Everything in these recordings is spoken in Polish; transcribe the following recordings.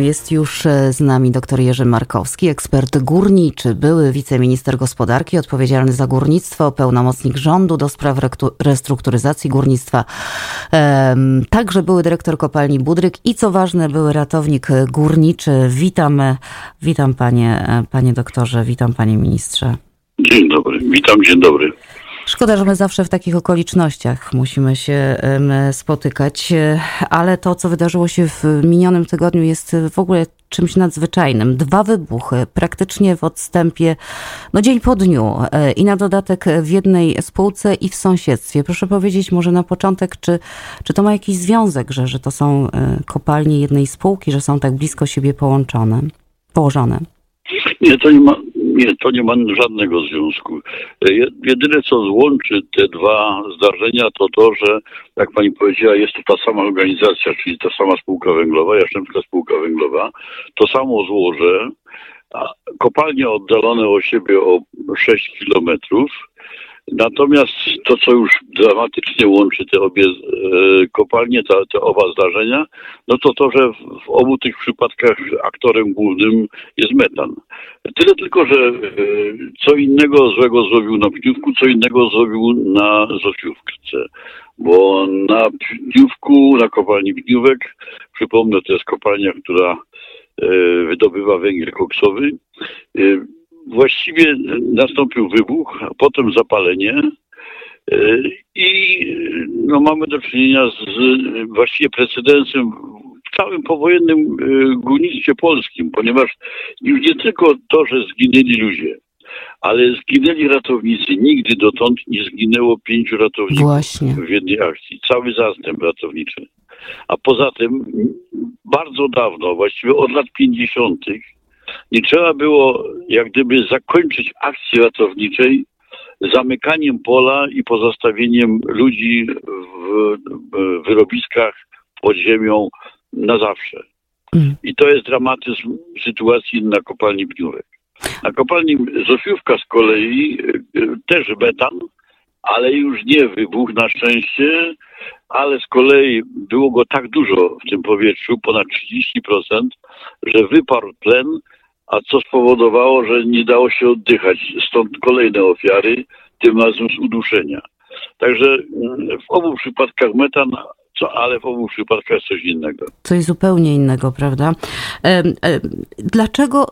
jest już e, z nami dr Jerzy Markowski, ekspert górniczy, były wiceminister gospodarki odpowiedzialny za górnictwo, pełnomocnik rządu do spraw restrukturyzacji górnictwa, także były dyrektor kopalni Budryk i co ważne, były ratownik górniczy. Witam, witam panie, panie doktorze, witam panie ministrze. Dzień dobry, witam, dzień dobry. Szkoda, że my zawsze w takich okolicznościach musimy się spotykać, ale to, co wydarzyło się w minionym tygodniu, jest w ogóle czymś nadzwyczajnym. Dwa wybuchy praktycznie w odstępie, no dzień po dniu e, i na dodatek w jednej spółce i w sąsiedztwie. Proszę powiedzieć może na początek, czy, czy to ma jakiś związek, że, że to są e, kopalnie jednej spółki, że są tak blisko siebie połączone, położone? Nie, to nie ma, nie, to nie ma żadnego związku. E, jedyne, co złączy te dwa zdarzenia, to to, że, jak pani powiedziała, jest to ta sama organizacja, czyli ta sama spółka węglowa, Jastrzębska Spółka Węglowa, to samo złoże, kopalnie oddalone od siebie o 6 kilometrów, Natomiast to, co już dramatycznie łączy te obie e, kopalnie, te, te oba zdarzenia, no to to, że w obu tych przypadkach aktorem głównym jest metan. Tyle tylko, że e, co innego złego zrobił na Pniówku, co innego zrobił na Zosiówce. Bo na Pniówku, na kopalni Pniówek, przypomnę, to jest kopalnia, która e, wydobywa węgiel koksowy właściwie nastąpił wybuch, a potem zapalenie. E, I no, mamy do czynienia z właściwie precedensem w całym powojennym e, górnictwie polskim, ponieważ już nie tylko to, że zginęli ludzie, ale zginęli ratownicy. Nigdy dotąd nie zginęło pięciu ratowników Właśnie. w jednej akcji. Cały zastęp ratowniczy. A poza tym bardzo dawno, właściwie od lat 50., nie trzeba było jak gdyby zakończyć akcji ratowniczej zamykaniem pola i pozostawieniem ludzi w wyrobiskach pod ziemią na zawsze. Mm. I to jest dramatyzm sytuacji na kopalni Pniówek. Na kopalni Zofiówka z kolei e, też metan, ale już nie wybuch na szczęście, ale z kolei było go tak dużo w tym powietrzu, ponad 30%, że wyparł tlen a co spowodowało, że nie dało się oddychać. Stąd kolejne ofiary, tym razem z uduszenia. Także mm, w obu przypadkach metan co, ale w obu przypadkach coś innego. Coś zupełnie innego, prawda? Dlaczego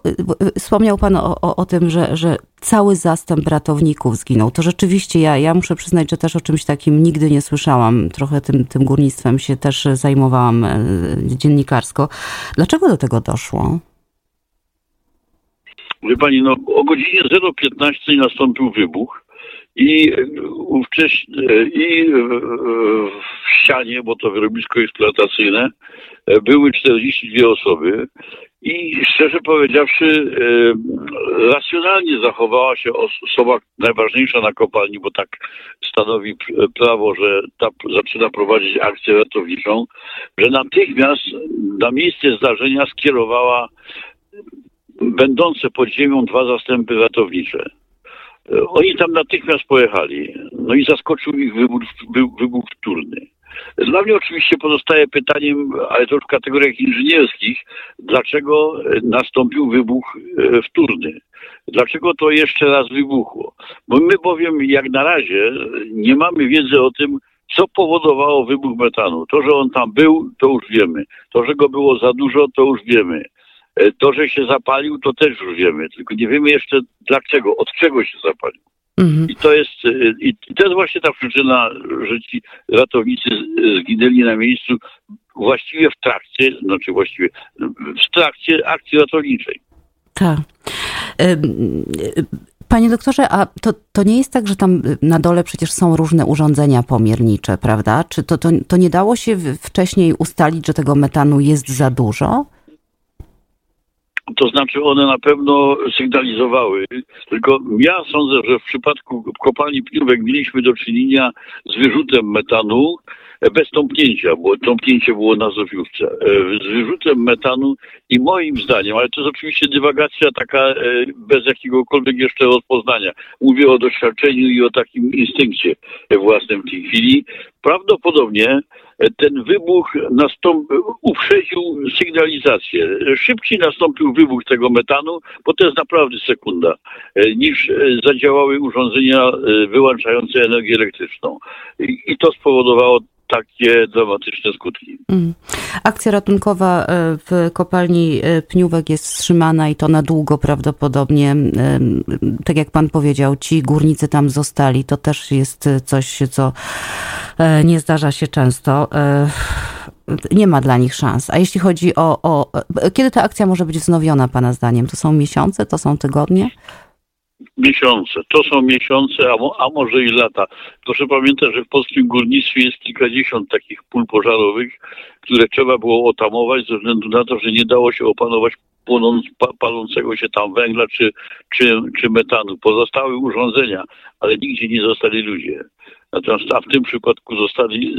wspomniał Pan o, o, o, tym, że, że cały zastęp ratowników zginął? To rzeczywiście ja, ja muszę przyznać, że też o czymś takim nigdy nie słyszałam. Trochę tym, tym górnictwem się też zajmowałam e, dziennikarsko. Dlaczego do tego doszło? Wie pani, no o godzinie 0.15 nastąpił wybuch i ówcześnie, i w ścianie, bo to wyrobisko eksploatacyjne, były 42 osoby i szczerze powiedziawszy, racjonalnie zachowała się osoba najważniejsza na kopalni, bo tak stanowi prawo, że ta zaczyna prowadzić akcję ratowniczą, że natychmiast na miejsce zdarzenia skierowała będące pod ziemią dwa zastępy ratownicze. E, oni tam natychmiast pojechali. No i zaskoczył ich wybuch, wybuch wtórny. Dla mnie oczywiście pozostaje pytaniem, ale to w kategoriach inżynierskich, dlaczego nastąpił wybuch e, wtórny? Dlaczego to jeszcze raz wybuchło? Bo my bowiem jak na razie nie mamy wiedzy o tym, co powodowało wybuch metanu. To, że on tam był, to już wiemy. To, że go było za dużo, to już wiemy. E, to, że się zapalił, to też już wiemy, tylko nie wiemy jeszcze dlaczego, od czego się zapalił. Mhm. I to jest e, i to jest właśnie ta przyczyna, że ci ratownicy zginęli na miejscu właściwie w trakcie, znaczy właściwie w trakcie akcji ratowniczej. Tak. Panie doktorze, a to, to nie jest tak, że tam na dole przecież są różne urządzenia pomiernicze, prawda? Czy to, to, to nie dało się wcześniej ustalić, że tego metanu jest za dużo? To znaczy one na pewno sygnalizowały, tylko ja sądzę, że w przypadku kopalni Pniówek mieliśmy do czynienia z wyrzutem metanu bez tąpnięcia, bo tąpnięcie było na Zofiówce, e, z wyrzutem metanu i moim zdaniem, ale to jest oczywiście dywagacja taka e, bez jakiegokolwiek jeszcze rozpoznania. Mówię o doświadczeniu i o takim instynkcie własnym w tej chwili. Prawdopodobnie ten wybuch nastąpił, uprzedził sygnalizację. Szybciej nastąpił wybuch tego metanu, bo to jest naprawdę sekunda, niż zadziałały urządzenia wyłączające energię elektryczną. I to spowodowało takie dramatyczne skutki. Mm. Akcja ratunkowa e, w kopalni e, Pniówek jest wstrzymana i to na długo prawdopodobnie. E, tak jak pan powiedział, ci górnicy tam zostali. To też jest coś, co nie zdarza się często. Nie ma dla nich szans. A jeśli chodzi o, o. Kiedy ta akcja może być wznowiona, Pana zdaniem? To są miesiące, to są tygodnie? miesiące. To są miesiące, a, mo, a, może i lata. Proszę pamiętać, że w polskim górnictwie jest kilkadziesiąt takich pól pożarowych, które trzeba było otamować ze względu na to, że nie dało się opanować płonąc, palącego się tam węgla czy, czy, czy metanu. Pozostały urządzenia, ale nigdzie nie zostali ludzie. Natomiast a w tym przypadku zostali,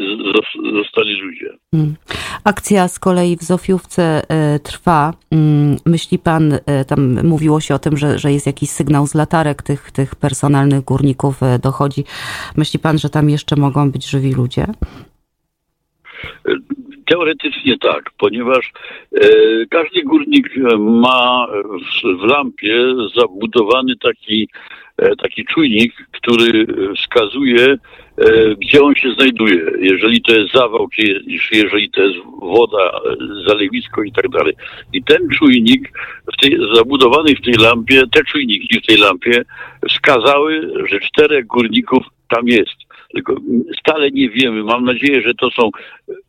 zostali ludzie. Hmm. Akcja z kolei w Zofiówce e, trwa. Mm, myśli pan, e, tam mówiło się o tym, że, że jest jakiś sygnał z latarek tych, tych personalnych górników e, dochodzi. Myśli pan, że tam jeszcze mogą być żywi ludzie? Teoretycznie tak, ponieważ e, każdy górnik ma w, lampie zabudowany taki, e, taki czujnik, który wskazuje, e, gdzie on się znajduje. Jeżeli to jest zawał, czy jeżeli to jest woda, zalewisko i tak dalej. I ten czujnik w tej, zabudowany w tej lampie, te czujniki w tej lampie wskazały, że czterech górników tam jest. Tylko stale nie wiemy. Mam nadzieję, że to są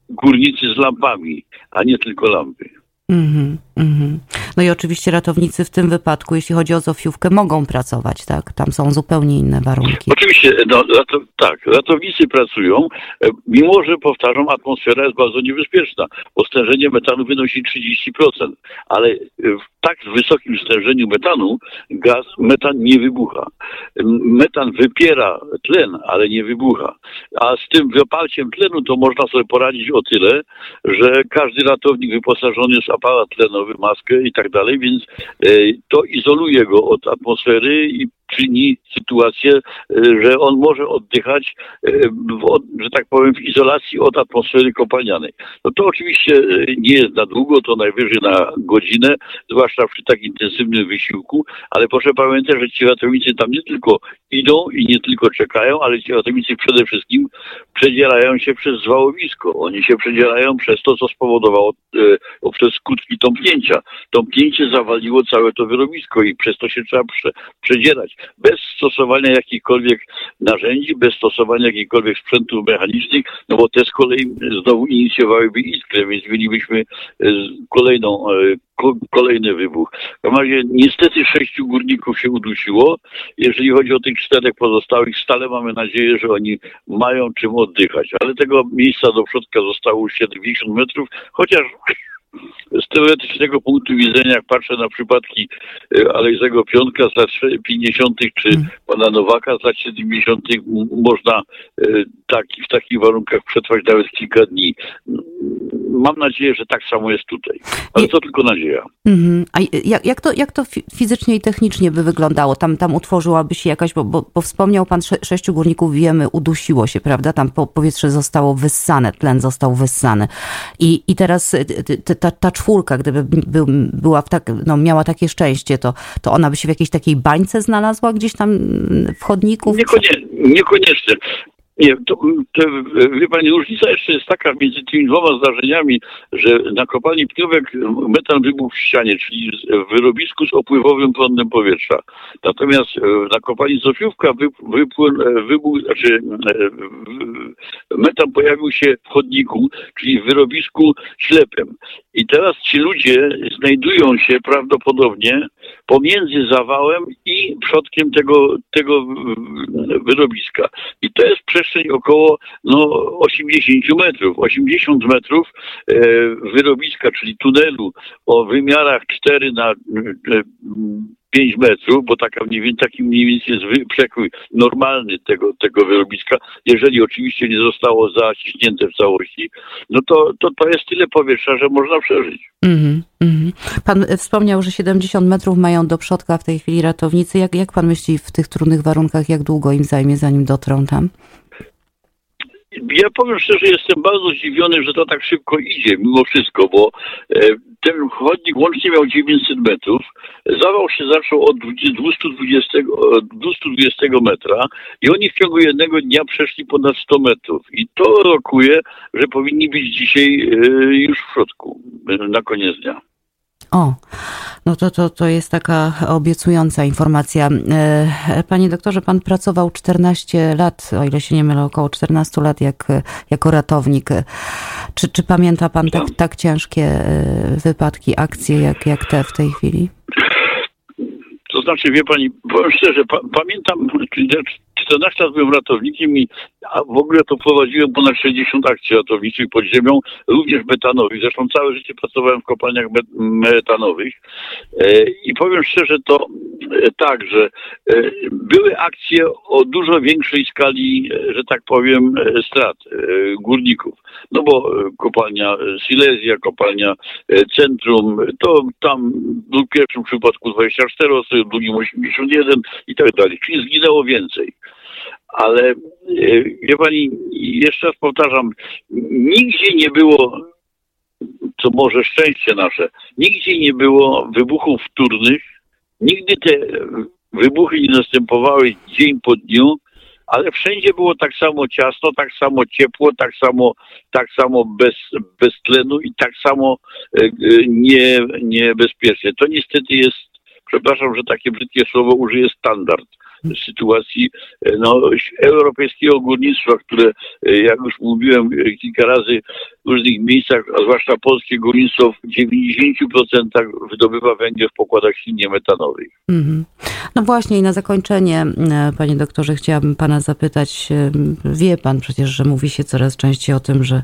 górnicy z lampami, a nie tylko lampy. Mm-hmm, mm-hmm. No i oczywiście ratownicy w tym wypadku, jeśli chodzi o Zofiówkę, mogą pracować, tak? Tam są zupełnie inne warunki. Oczywiście, no, tak, ratownicy pracują, e, mimo że, powtarzam, atmosfera jest bardzo niebezpieczna, bo stężenie metanu wynosi 30%, ale w tak wysokim stężeniu metanu gaz, metan nie wybucha. Metan wypiera tlen, ale nie wybucha. A z tym wypalciem tlenu to można sobie poradzić o tyle, że każdy ratownik wyposażony jest aparat tlenowy, maskę i tak dalej, więc e, to izoluje go od atmosfery i czyni sytuację, e, że on może oddychać, e, w, że tak powiem, w izolacji od atmosfery kopalnianej. No to oczywiście nie jest na długo, to najwyżej na godzinę, zwłaszcza przy tak intensywnym wysiłku, ale proszę pamiętać, że ci ratownicy tam nie tylko idą i nie tylko czekają, ale ci ratownicy przede wszystkim przedzierają się przez zwałowisko. Oni się przedzierają przez to, co spowodowało e, przez skutki tąpnięcia. Tąpnięcie zawaliło całe to wyrobisko i przez to się trzeba prze, przedzierać. Bez stosowania jakichkolwiek narzędzi, bez stosowania jakichkolwiek sprzętów mechanicznych, no bo te z kolei znowu inicjowałyby iskrę, więc mielibyśmy e, kolejną e, kolejny wybuch. W razie niestety sześciu górników się udusiło. Jeżeli chodzi o tych czterech pozostałych, stale mamy nadzieję, że oni mają czym oddychać. Ale tego miejsca do przodka zostało 70 metrów, chociaż z teoretycznego punktu widzenia, jak patrzę na przypadki e, Alejzego Piątka z lat 50. czy hmm. pana Nowaka z lat 70. można e, taki, w takich warunkach przetrwać nawet kilka dni. Mam nadzieję, że tak samo jest tutaj. Ale to tylko nadzieja. Mhm. A jak, jak, to, jak to fizycznie i technicznie by wyglądało? Tam, tam utworzyłaby się jakaś, bo, bo, bo wspomniał pan sze, sześciu górników, wiemy, udusiło się, prawda? Tam powietrze zostało wyssane, tlen został wyssany. I, i teraz ta, ta czwórka, gdyby był, była tak, no, miała takie szczęście, to, to ona by się w jakiejś takiej bańce znalazła gdzieś tam w chodniku? Niekoniecznie. niekoniecznie. Nie, to, to, wie pani, różnica jeszcze jest taka między tymi dwoma zdarzeniami, że na kopalni Pniówek metan wybuchł w ścianie, czyli w wyrobisku z opływowym prądem powietrza. Natomiast e, na kopalni Zofiówka wypłyn, e, wybuch, znaczy e, metan pojawił się w chodniku, czyli w wyrobisku ślepym. I teraz ci ludzie znajdują się prawdopodobnie pomiędzy zawałem i przodkiem tego, tego wyrobiska. I to jest przestrzeń około no, 80 metrów. 80 metrów e, wyrobiska, czyli tunelu o wymiarach 4 na e, 5 metrów, bo taka mniej więcej, taki mniej więcej jest przekrój normalny tego, tego wyrobiska, jeżeli oczywiście nie zostało zaciśnięte w całości, no to, to, to jest tyle powietrza, że można przeżyć. Mm -hmm. Pan wspomniał, że 70 metrów mają do przodka w tej chwili ratownicy. Jak, jak pan myśli w tych trudnych warunkach, jak długo im zajmie, zanim dotrą tam? Ja powiem szczerze, jestem bardzo zdziwiony, że to tak szybko idzie, mimo wszystko, bo e, ten chodnik łącznie miał 900 metrów. Zawał się zaczął od 220, 220 metra i oni w ciągu jednego dnia przeszli ponad 100 metrów. I to rokuje, że powinni być dzisiaj e, już w środku, e, na koniec dnia. O, no to, to, to jest taka obiecująca informacja. E, panie doktorze, pan pracował 14 lat, o ile się nie mylę, około 14 lat jak, jako ratownik. Czy, czy pamięta pan tak, tak ciężkie e, wypadki, akcje jak, jak te w tej chwili? To znaczy, wie pani, powiem szczerze, pa, pamiętam, 14 lat byłem ratownikiem i w ogóle to prowadziłem ponad 60 akcji ratowniczych pod ziemią, również metanowych. Zresztą całe życie pracowałem w kopalniach metanowych. E, I powiem szczerze, to e, tak, że e, były akcje o dużo większej skali, że tak powiem, strat górników. No bo kopalnia Silesia, kopalnia Centrum, to tam w pierwszym przypadku 24 osób, w drugim 81 i tak dalej. Czyli zginęło więcej ale e, wie pani, jeszcze raz powtarzam, nigdzie nie było, co może szczęście nasze, nigdzie nie było wybuchów wtórnych, nigdy te wybuchy nie następowały dzień po dniu, ale wszędzie było tak samo ciasno, tak samo ciepło, tak samo, tak samo bez, bez tlenu i tak samo e, e, nie, niebezpiecznie. To niestety jest, przepraszam, że takie brzydkie słowo użyję, standard sytuacji e, no, europejskiego górnictwa, które, e, jak już mówiłem e, kilka razy w różnych miejscach, a zwłaszcza polskie górnictwo w 90% wydobywa węgiel w pokładach silnie metanowych. Mm -hmm. No właśnie i na zakończenie, panie doktorze, chciałabym pana zapytać, wie pan przecież, że mówi się coraz częściej o tym, że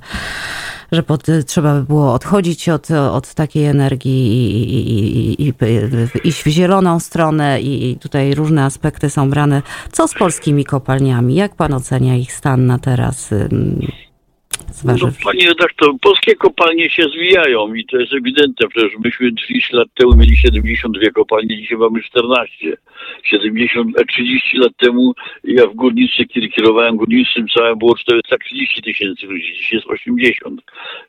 że pod, trzeba by było odchodzić od, od takiej energii i, i, i, i iść w zieloną stronę i tutaj różne aspekty są brane. Co z polskimi kopalniami? Jak pan ocenia ich stan na teraz? No, panie redaktor, polskie kopalnie się zwijają i to jest ewidentne. Przecież myśmy 30 lat temu mieli 72 kopalnie, dzisiaj mamy 14. 70, 30 lat temu ja w górnictwie, kiedy kierowałem górnictwem całe było 430 tysięcy ludzi, dzisiaj jest 80.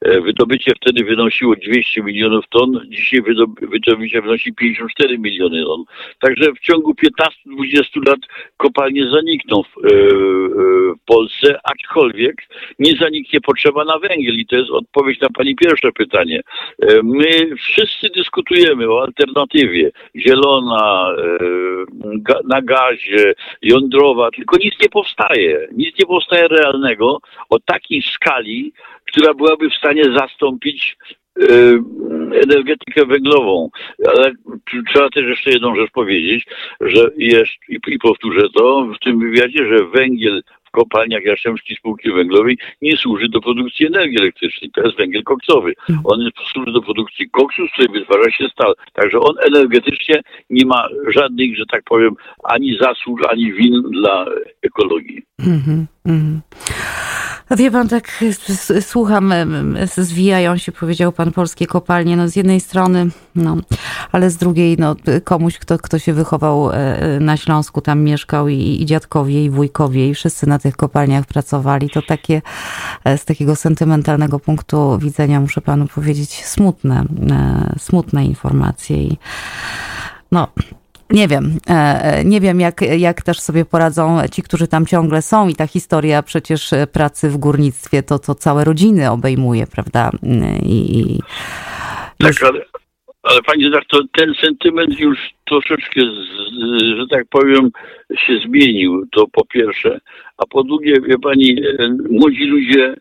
E, wydobycie wtedy wynosiło 200 milionów ton, dzisiaj wydobycie wynosi 54 miliony ton. Także w ciągu 15-20 lat kopalnie zanikną w, e, w Polsce, aczkolwiek nie zaniknie potrzeba na węgiel i to jest odpowiedź na Pani pierwsze pytanie. E, my wszyscy dyskutujemy o alternatywie zielona, na gazie, jądrowa, tylko nic nie powstaje. Nic nie powstaje realnego o takiej skali, która byłaby w stanie zastąpić e, energetykę węglową. Ale trzeba też jeszcze jedną rzecz powiedzieć, że jest, i powtórzę to w tym wywiadzie, że węgiel kopalniach Jastrzębskiej Spółki Węglowej nie służy do produkcji energii elektrycznej. To jest węgiel koksowy. Mhm. On służy do produkcji koksu, z której wytwarza się stal. Także on energetycznie nie ma żadnych, że tak powiem, ani zasług, ani win dla ekologii. Mm-hmm, mm. Wie pan, tak słucham, zwijają się, powiedział pan, polskie kopalnie. No z jednej strony, no, ale z drugiej, no, komuś, kto, kto się wychował e, na Śląsku, tam mieszkał i, i dziadkowie, i wujkowie, i wszyscy na tych kopalniach pracowali. To takie, e, z takiego sentymentalnego punktu widzenia, muszę panu powiedzieć, smutne, e, smutne informacje. I no, nie wiem, e, e, nie wiem jak, jak też sobie poradzą ci, którzy tam ciągle są i ta historia przecież pracy w górnictwie to, to całe rodziny obejmuje, prawda? I, i tak, ale, ale pani to ten sentyment już troszeczkę, że tak powiem, się zmienił, to po pierwsze. A po drugie, wie pani, e, młodzi ludzie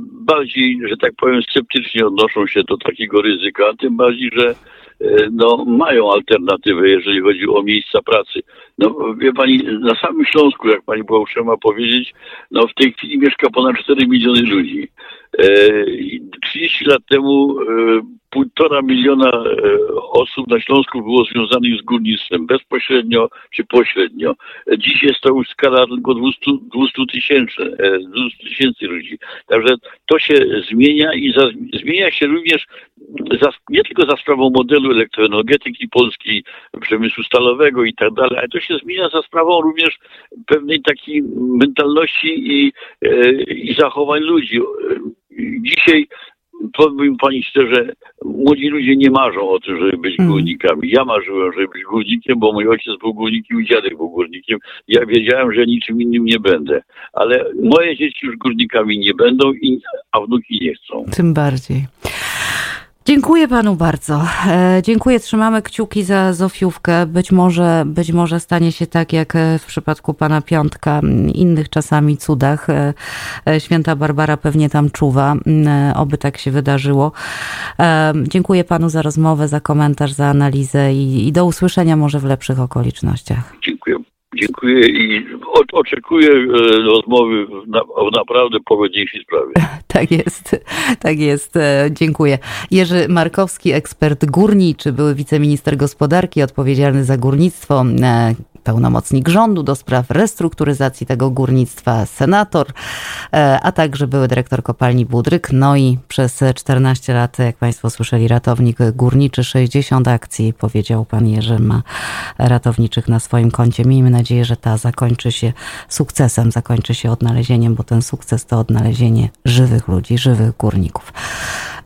bardziej, że tak powiem, sceptycznie odnoszą się do takiego ryzyka, tym bardziej, że E, no, mają alternatywę, jeżeli chodzi o miejsca pracy. No, wie pani, na samym Śląsku, jak pani była uprzejma powiedzieć, no w tej chwili mieszka ponad 4 miliony ludzi. 30 lat temu półtora miliona osób na Śląsku było związanych z górnictwem, bezpośrednio czy pośrednio. Dziś jest to już skala tylko 200, 200 tysięcy, 200 tysięcy ludzi. Także to się zmienia i za, zmienia się również za, nie tylko za sprawą modelu elektroenergetyki polskiej, przemysłu stalowego i tak dalej, ale to się zmienia za sprawą również pewnej takiej mentalności i, e, i zachowań ludzi. Dzisiaj powiem pani szczerze, młodzi ludzie nie marzą o tym, żeby być mm. górnikami. Ja marzyłem, żeby być górnikiem, bo mój ojciec był górnikiem i dziadek był górnikiem. Ja wiedziałem, że niczym innym nie będę. Ale moje dzieci już górnikami nie będą, a wnuki nie chcą. Tym bardziej. Dziękuję panu bardzo. E, dziękuję, trzymamy kciuki za Zofiówkę. Być może, być może stanie się tak jak e, w przypadku pana Piątka, innych czasami cudach. E, święta Barbara pewnie tam czuwa, oby tak się wydarzyło. Dziękuję panu za rozmowę, za komentarz, za analizę i, i do usłyszenia może w lepszych okolicznościach. Dziękuję. Dziękuję i oczekuję e, rozmowy w naprawdę pogodniejszej sprawie. Tak jest, tak jest. E, dziękuję. Jerzy Markowski, ekspert górniczy, były wiceminister gospodarki, odpowiedzialny za górnictwo, e, pełnomocnik rządu do spraw restrukturyzacji tego górnictwa, senator, e, a także były dyrektor kopalni Budryk. No i przez 14 lat, jak Państwo słyszeli, ratownik górniczy, 60 akcji, powiedział pan Jerzy, ma ratowniczych na swoim koncie. Miejmy nadzieję, że ta zakończy się sukcesem, zakończy się odnalezieniem, bo ten sukces to odnalezienie żywych ludzi, żywych górników.